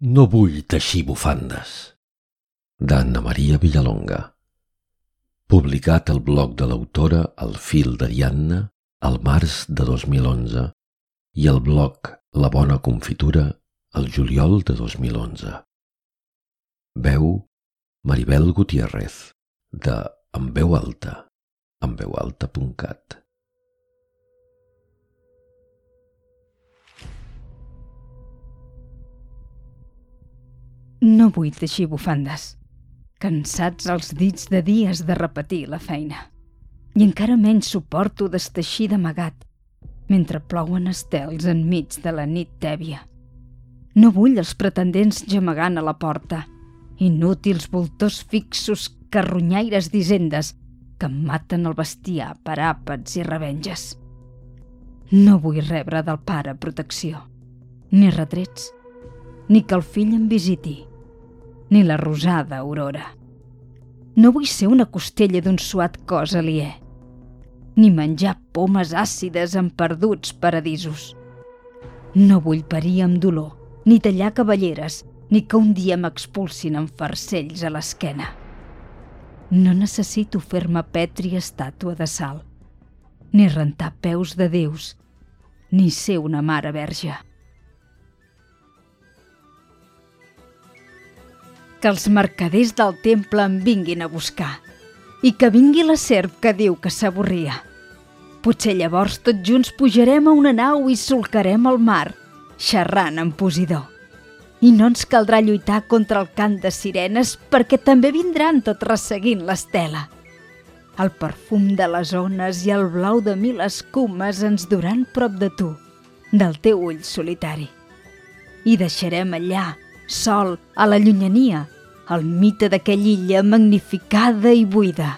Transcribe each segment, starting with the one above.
No vull teixir bufandes. D'Anna Maria Villalonga. Publicat al blog de l'autora El fil d'Ariadna al març de 2011 i al blog La bona confitura el juliol de 2011. Veu Maribel Gutiérrez de En veu alta, enveualta.cat. No vull teixir bufandes. Cansats els dits de dies de repetir la feina. I encara menys suporto d'esteixir d'amagat, mentre plouen estels enmig de la nit tèbia. No vull els pretendents gemegant a la porta, inútils voltors fixos carronyaires d'hisendes que maten el bestiar per àpats i revenges. No vull rebre del pare protecció, ni retrets, ni que el fill em visiti, ni la rosada aurora. No vull ser una costella d'un suat cos aliè, ni menjar pomes àcides en perduts paradisos. No vull parir amb dolor, ni tallar cavalleres, ni que un dia m'expulsin amb farcells a l'esquena. No necessito fer-me petri estàtua de sal, ni rentar peus de déus, ni ser una mare verge. Que els mercaders del temple em vinguin a buscar i que vingui la serp que diu que s'avorria. Potser llavors tots junts pujarem a una nau i solcarem el mar, xerrant amb Posidó. I no ens caldrà lluitar contra el cant de sirenes perquè també vindran tot resseguint l'estela. El perfum de les ones i el blau de mil escumes ens duran prop de tu, del teu ull solitari. I deixarem allà, sol, a la llunyania, el mite d'aquella illa magnificada i buida.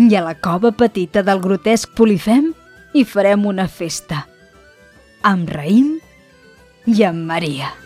I a la cova petita del grotesc Polifem hi farem una festa. Amb Raïm i amb Maria.